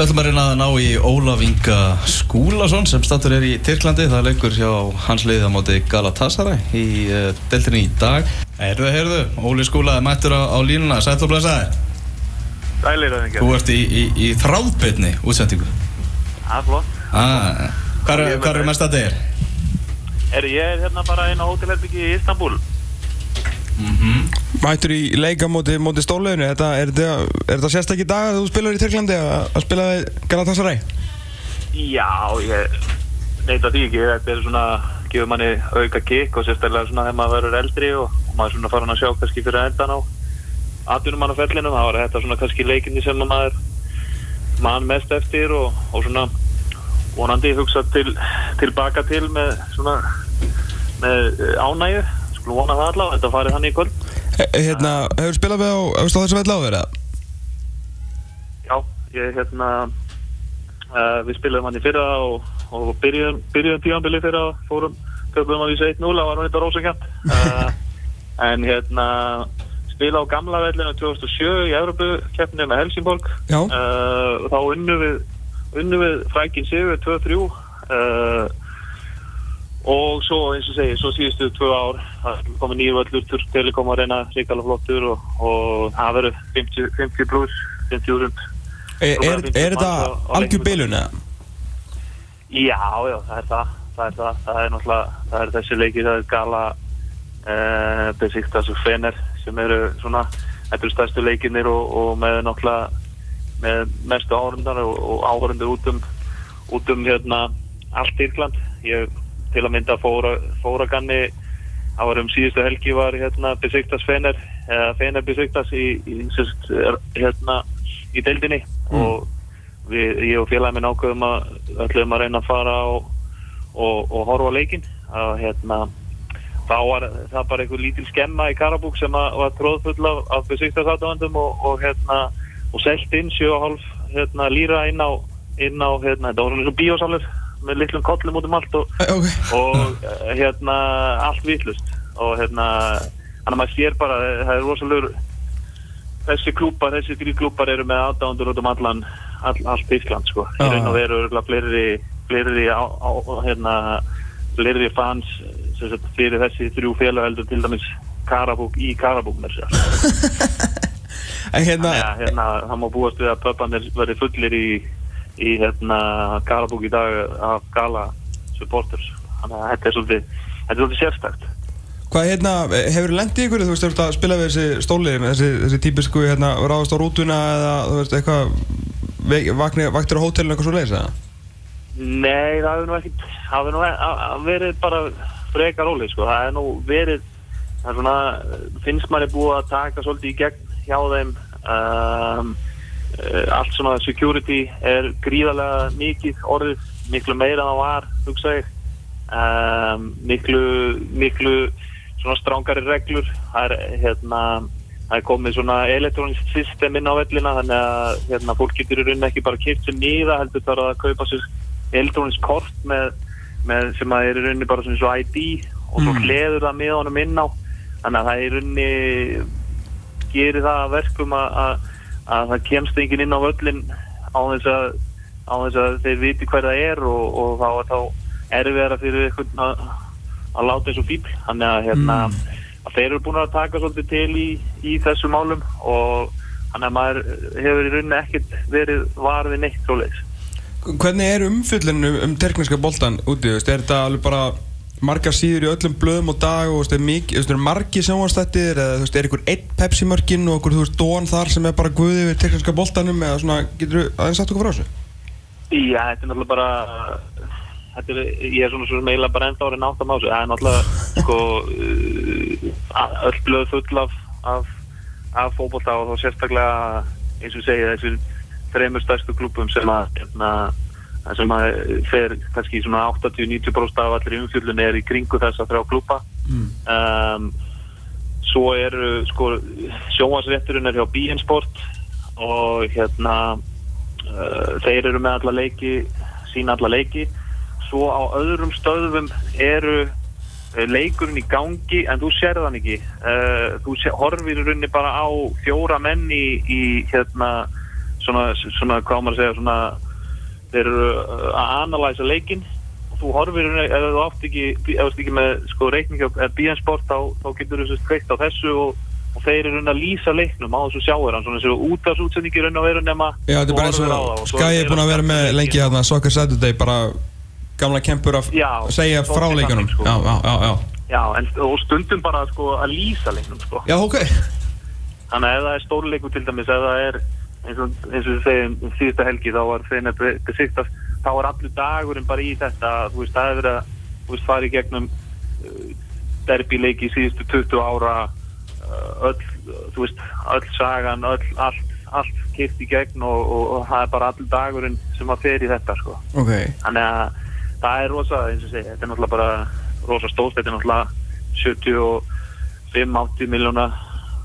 Við ætlum að reyna að ná í Ólaf Inga Skúlason sem statur er í Tyrklandi. Það leikur hjá hans leiðið á móti Galatasaray í uh, deltinni í dag. Heyrðu, heyrðu, Óli Skúla er mættur á, á línuna. Sætt og blessaði. Sælir það ekki. Þú ert í, í, í þráðbyrni útsendingu. Það er flott. Ah, hvað er, hvað er mest að þér? Er ég er hérna bara inn á hótelherbyggi í Istanbul. Mættur í leika móti, móti stólauginu, er þetta, er þetta, er þetta sérstakki dag að þú spilar í Tyrklandi að, að spila Galatasaray? Já, ég neita því ekki. Þetta er svona, gefur manni auka kikk og sérstaklega svona þegar maður verður eldri og, og maður er svona farin að sjá kannski fyrir endan á atvinnum mann á ferlinum. Það var þetta svona kannski leikinni sem maður mann mest eftir og, og svona vonandi hugsa til, tilbaka til með svona með ánægju. Skulum vona það allavega, þetta farið hann í kvöld. E, hérna, hefur spilað við á, þessu vell áður eða? Já, ég hérna uh, við spilaðum hann í fyrra og, og byrjuðum, byrjuðum tíanbili fyrra og fórum, köpum að vísa 1-0 það var hann eitthvað rósakjönd uh, en hérna spila á gamla vellinu 2007 í Európu keppnið með Helsingborg Já. uh, þá unnu við unnu við frækin sigur 2-3 uh, og svo eins og segi, svo síðustu tvö ár komið nýju völlur, Turk Telekom að reyna ríkala flottur og, og það verður 50, 50 pluss 50 úrund Er, er, er þetta algjör bilun eða? Já, já, það er það það er það, það er náttúrulega það er þessi leikir, það er Gala uh, Besiktas og Fener sem eru svona, þetta eru stærstu leikinir og, og með náttúrulega með mestu áhörundar og, og áhörundur út um út um hérna allt Írland. Ég til að mynda fóra, fóra ganni það var um síðustu helgi var hérna Besiktas Fener eða Fener Besiktas í, í sérst, hérna í deildinni. Og við, ég og félagin minn ákveðum að ætlum að reyna að fara og, og, og horfa á leikinn. Að hérna þá var það bara einhver lítil skemma í Karabúk sem að, var tróðfull af, af Besiktas aðdóðandum og, og hérna og selt inn 7,5 hérna, líra inn á, inn á hérna, þetta var svona eins og bíósalur með litlum kollum út um allt og, Ok. og eh, hérna allt vitlust og hérna hann að maður sér bara, það er rosalegur þessi klúpar, þessi þrý klúpar eru með aðdándur út um allan all, allt Ísland sko, í raun og veru fleiri, fleiri á, á, hérna fleiri fans sem sagt, fyrir þessi þrjú félag heldur til dæmis Karabúk í Karabúk sér En hérna, Já, hérna, það má búast við að pöpanir verði fullir í, í hérna, Karabúk í dag af Gala supporters. Þannig að þetta er svolítið, þetta er svolítið sérstakt. hvað hérna, hefur lendið ykkur, þú veist, þú veist að spila við þessi stóli, þessi, þessi típisku, hérna, ráðast á rútuna eða, þú veist, eitthvað, vaktir á hótelinu eitthvað svo leiðis eða? Nei, það hefur nú ekkert, það hefur nú e- a- a- verið bara frekar róleg, sko. Það hefur nú verið, það er svona, finnst manni búið að taka svolítið í gegn hjá þeim. Um, allt svona security er gríðarlega mikið orðið, miklu meira en það var, hugsa ég. Um, miklu, miklu svona strángari reglur. Það er, hérna, það er komið svona elektrónist system inn á vellina þannig að hérna, fólk getur í rauninni ekki bara kýrt sem nýða heldur þarf að kaupa sér elektrónist kort með, með sem að er í rauninni bara svona svo ID og svo Mm. hleður það með honum inn á þannig að það er í rauninni gerir það að verkum að, að, að það kemst enginn inn á völlin á þess að, á þess að þeir viti hver það er og, og þá er þá erfiðara fyrir ykkur að, að láta eins og fíl þannig að hérna að þeir eru búin að taka svolítið til í, í þessu málum og þannig að maður hefur í rauninni ekkert verið varfið neitt svoleiðis. Hvernig er umfyllin um, um terkniska boltan úti, er þetta alveg bara margar síður í öllum blöðum og dag og veist, er, margir sjónvastættir eða þú veist, er ykkur einn Pepsi-mörkin og ykkur, þú veist, Dón þar sem er bara guði við terkniska boltanum eða svona, getur þú aðeins sagt okkur frá þessu? Já, þetta er náttúrulega bara þetta er, ég er svona svona meila bara enda árið náttam á þessu, það er náttúrulega sko uh, öll blöð full af, af, af fótbolta og þá sérstaklega eins og segja þessu þreymur stærstu klúpum sem að hérna, það sem að fer kannski svona 80-90% af allir umfjöldun er í kringu þess að þrjá klúpa um, svo eru sko sjónvarsrétturinn er hjá BN Sport og hérna uh, þeir eru með alla leiki sína alla leiki. Svo á öðrum stöðum eru uh, leikurinn í gangi en þú sér þann ekki. Uh, þú sé, horfir í rauninni bara á fjóra menn í, í hérna svona, svona hvað maður að segja svona þeir eru uh, að analæsa leikinn. Og þú horfir ef þú átt ekki ekki með sko reikning eða BN-sport þá, þá getur þú kveikt á þessu og, og þeir eru að lýsa leiknum á þessu sjáur hann svona þessu útvarsútsendingi rauninni að vera nema Já, þetta er bara eins og og eru er búin að vera með lengi hérna Soccer Saturday, bara gamla kempur að segja frá leikunum sko. Já, já, já, já en, og stundum bara sko að lýsa leiknum sko. Já, ok. Þannig að ef það er stórleikur til dæmis, ef það er eins og, eins og við segjum um síðustu helgi þá var þeirna besiktast, þá var allur dagurinn bara í þetta, þú veist, það hefur verið að, fara í gegnum uh, derbyleiki í síðustu 20 ára, uh, öll, þú veist, öll sagan, öll, allt, allt kipt í gegn og, og, og það er bara allur dagurinn sem að fer í þetta, sko. Ok Þannig að það er rosa, eins og segja, þetta er náttúrulega bara rosa stórt, þetta er náttúrulega 75-80 miljóna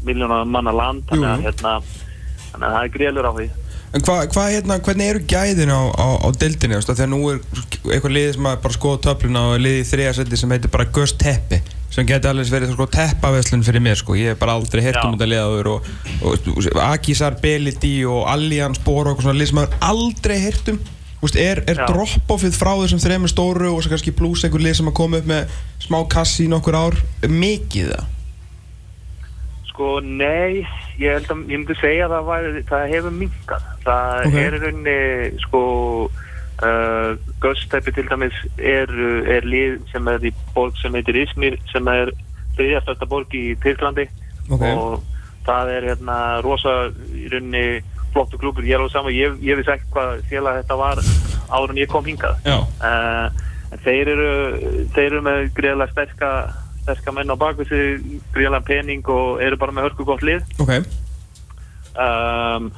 miljóna manna land, þannig að, hérna, þannig að það er greiðlur á því. En hvað, hva, hérna, hvernig eru gæðin á, á, á því að nú er eitthvað liðið sem að bara skoða töfluna og liðið í þriðasetti sem heitir bara Ghost Teppi sem geti alveg verið sko teppaveslun fyrir mér sko, ég hef bara aldrei Já. um þetta liðaður og, og, og Akisar, Belidi og Allianz, Boro og svona lið sem maður aldrei heyrt um Þú veist, er, er drop-offið frá þessum þremur stóru og svo kannski pluss einhver lið sem að koma upp með smá kassi í nokkur ár mikið það? Sko, nei, ég held að, ég myndi segja að það, væri, það hefur minkað. Það Ok. er í rauninni, sko, uh, Gösteppi til dæmis er, er lið sem er í borg sem heitir Izmir, sem er þriðjastasta borg í Tyrklandi Ok. og það er hérna rosa í rauninni flottu klúpur. Ég er alveg saman, ég, ég vissi ekki hvað félag þetta var áður en ég kom hingað. Uh, þeir eru, þeir eru með greiðlega sterka, sterka menn á bakvið sig, greiðlega pening og eru bara með hörku gott lið. Ok. Um,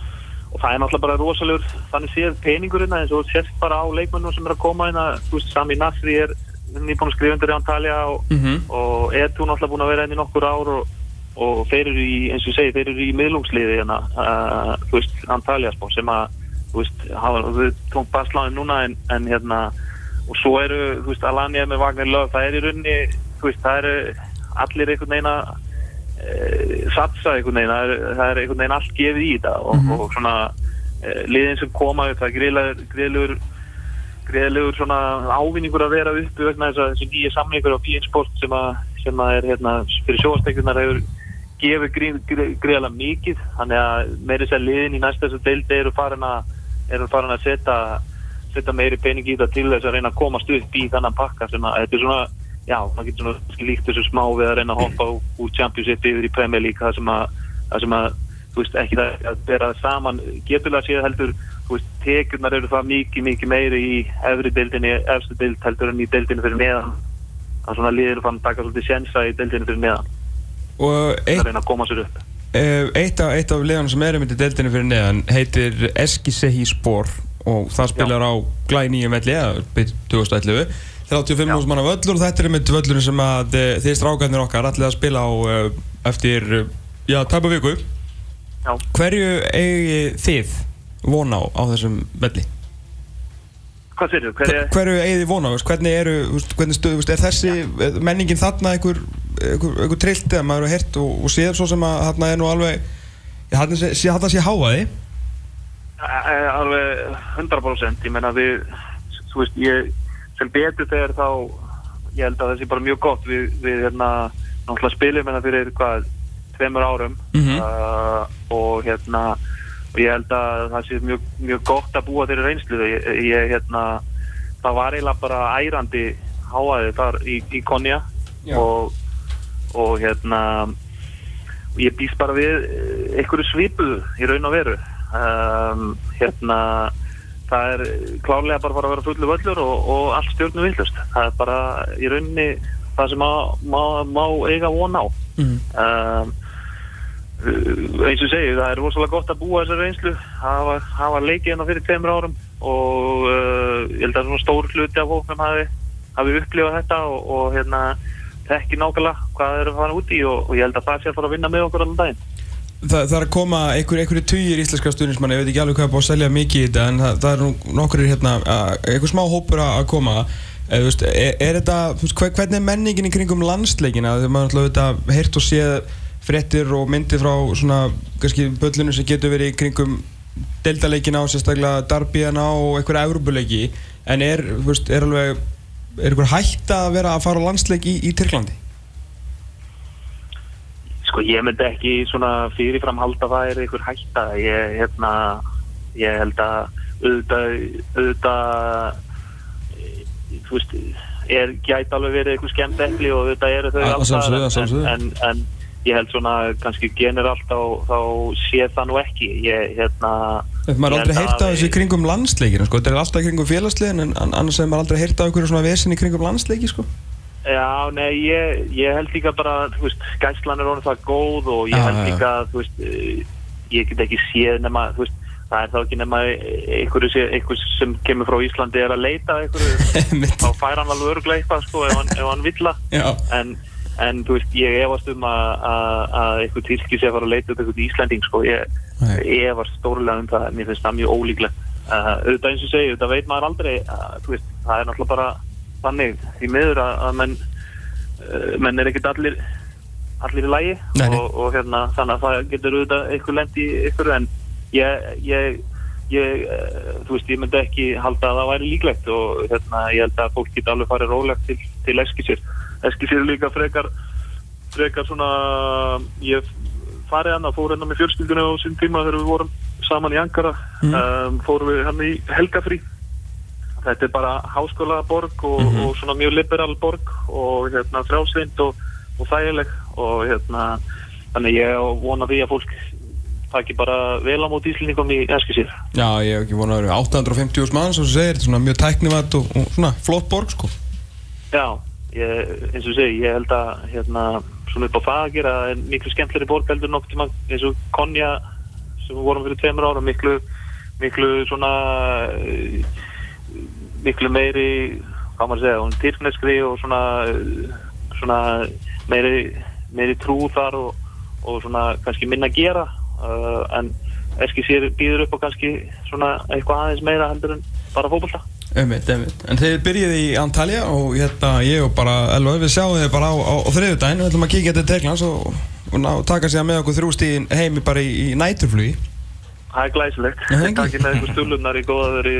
og það er náttúrulega bara rosalegur, þannig séð peningurinn eins og sérst bara á leikmennum sem er að koma inn að, þú Sami Nasri er nýbúin undir í Antalya og, Mhm. og Etu náttúrulega búin að vera inn í nokkur ár og, og þeir eru í, eins og segi, þeir eru í miðlungsliði hérna, uh, þú veist, Antalya sem að, þú veist, hafa, við tók basláðin núna en, en hérna, og svo eru, þú veist, Alanya með Wagner Löf, það er í rauninni, þú veist, það eru allir einhvern veginn að e, satsa einhvern veginn, það er, það er einhvern veginn allt gefið í þetta og, og svona e, liðin sem koma upp, það er greiðlegur greiðlegur, svona ávinningur að vera uppi vegna þess að þessi nýja samlingur á BN Sport sem að, sem að er hérna fyrir sjóastekjunar hefur gefið greiðlega mikið. Þannig að meiri sér liðin í næsta þessu deildi eru farin að eru farin að setja setja meiri pening í þetta til þess að reyna að komast upp í þannan pakka sem að þetta er svona já, maður getur svona líkt þessu smá við að reyna að hoppa úr, Championship yfir í Premier League það sem að, það sem að þú veist, ekki það að bera það saman geturlega séð heldur, þú veist, tekjurnar eru það mikið, mikið meiri í efri deildinni, efstu deild heldur en í deildinni fyrir neðan. Það svona liður fann að taka svolítið sjensa í deildinni fyrir neðan. Og að eitt, að upp. Eh, eitt af, eitt af liðanum sem er um þetta deildinni fyrir neðan heitir Eskisehi Spor og það spilar á glæ nýjum velli eða byrj 2011 35 Já. mús manna völlur og þetta er einmitt völlurinn sem að eh, þið strákarnir okkar allir að spila á eh, eftir, eh, já, tæpa viku Já, Hverju eigi þið von á á þessum velli? hvað sér þú? Hver er, Hverju eigi þið von á? Hvernig eru, hvernig stöðu, er þessi eh, menningin þarna einhver, einhver, einhver trillt eða maður hefur heyrt og, og séð svo sem að þarna er nú alveg þarna sé, sé, sé háaði alveg 100% ég menna við þú veist, ég sem betur þegar þá ég held að það sé bara mjög gott. Við, við hérna, náttúrulega spilum hérna fyrir hvað, tveimur árum. Mhm. uh, og hérna og ég held að það sé mjög, mjög gott að búa þeirri reynslu. Ég, ég hérna, það var eiginlega bara ærandi háaði þar í, í Konja og, og hérna og ég býst bara við eh, einhverju svipuðu í raun og veru. Um, hérna það er klárlega bara að vera fullu völlur og, og allt stjórnum vildust það er bara í rauninni það sem má, má, má eiga von á. Mhm. um, uh, eins og segi það er rosalega gott að búa þessar reynslu hafa, hafa leikið hérna fyrir tveimur árum og uh, ég held að svona stór hluti af hóknum hafi, hafi upplifað þetta og, og hérna þekki nákvæmlega hvað þeir eru að fara út í og, og ég held að það sé að fara að vinna með okkur allan daginn Þa, það er að koma einhver, einhverju tugir íslenska stuðnismann, ég veit ekki alveg hvað er búið að selja mikið í þetta en það, það er nú nokkur hérna, einhver smá hópur að koma. E, veist, er, er þetta, hvernig er menningin í kringum landsleikina, þegar maður alltaf heyrt og séð fréttir og myndir frá svona, kannski böllinu sem getur verið í kringum deildarleikin á sérstaklega Darbíðan á og einhverja Európuleiki en er, veist, er alveg er einhver hætta að vera að fara á landsleik í, í Tyrklandi? Sko ég myndi ekki svona fyrirfram halda það er einhver hætta. Ég, hérna, ég held að auðvitað, auðvitað þú veist er gæti alveg verið einhver skemmt ekli og auðvitað eru þau alltaf en, en, ég held svona kannski generalt þá, þá sé það nú ekki. Ég hérna maður aldrei held heyrt af að- þessu í kringum landsleikinu, sko, þetta er alltaf kringum félagslegin en an- annars hefur maður aldrei heyrt af einhverju svona vesen í kringum landsleiki, sko. Já, nei, ég, ég held líka bara, þú veist, gæslan er orðin það góð og ég held líka, þú veist, eh, ég get ekki séð nema, þú veist, það er þá ekki nema einhverju sé- einhver sem kemur frá Íslandi er að leita að einhverju, þá fær hann alveg örglega eitthvað, sko, ef hann, hann vill. Já. En, en, þú veist, ég efast um að, að, að einhver týrki sé að fara að leita upp einhvern Íslanding, sko, ég, ég efast stórlega um það, mér finnst það mjög ólíklegt. Uh, auðvitað eins og segi, auðvitað veit maður aldrei, uh, þú veist, það er náttúrulega bara þannig, því miður að, að menn uh, menn er ekkert allir allir í lægi Nei, nei. og, og hérna, þannig að það getur auðvitað eitthvað lend í ykkur en ég, ég, ég uh, þú veist, ég myndi ekki halda að það væri líklegt og hérna, ég held að fólk geti alveg farið rólegt til, til Eskisir Eskisir er líka frekar frekar svona ég farið hann að fór hérna með fjölskyldunni á sín tíma þegar við vorum saman í Ankara Mm. um, fórum við hann í helgafrí þetta er bara háskóla borg og, Mhm. og svona mjög liberal borg og hérna frjálsvind og, og þægileg og hérna þannig ég vona því að fólk taki bara vel á mót íslendingum í Eskisír Já, ég hef ekki vonað að vera 850 manns og þú segir, svona mjög tæknivætt og, og svona flott borg, sko. Já, ég, eins og segi, ég held að hérna, svona upp á það að er miklu skemmtleri borg heldur nokkuð tíma eins og Konja sem við vorum fyrir tveimur ára miklu, miklu svona miklu meiri hvað maður að segja, hún tyrkneskri og svona, svona meiri, meiri trú þar og, og svona kannski minna að gera uh, en Eski sér býður upp á kannski svona eitthvað aðeins meira heldur en bara fókbalta Einmitt, einmitt. En þeir byrjuði í Antalya og hérna ég og bara Elva, við sjáum þið bara á, á, á þriðudaginn, við ætlum að kíkja til Tyrklands og, og ná, taka sér með okkur þrjústíðin heimi bara í, í næturflugi. Það er glæsilegt. Það ekki. Takk með ykkur stulunar í góðaður í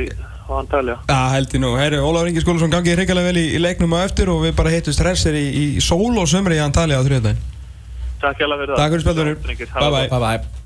á Antalja. Já, held ég nú. Herri, Ólafur Ingi Skólusson gangið hreikalega vel í, í leiknum á eftir og við bara hittust hressir í, í sól og sömri í Antalya á þriðudaginn. Takk hjá fyrir það. Takk fyrir. Drengir, Bye bye. Bye bye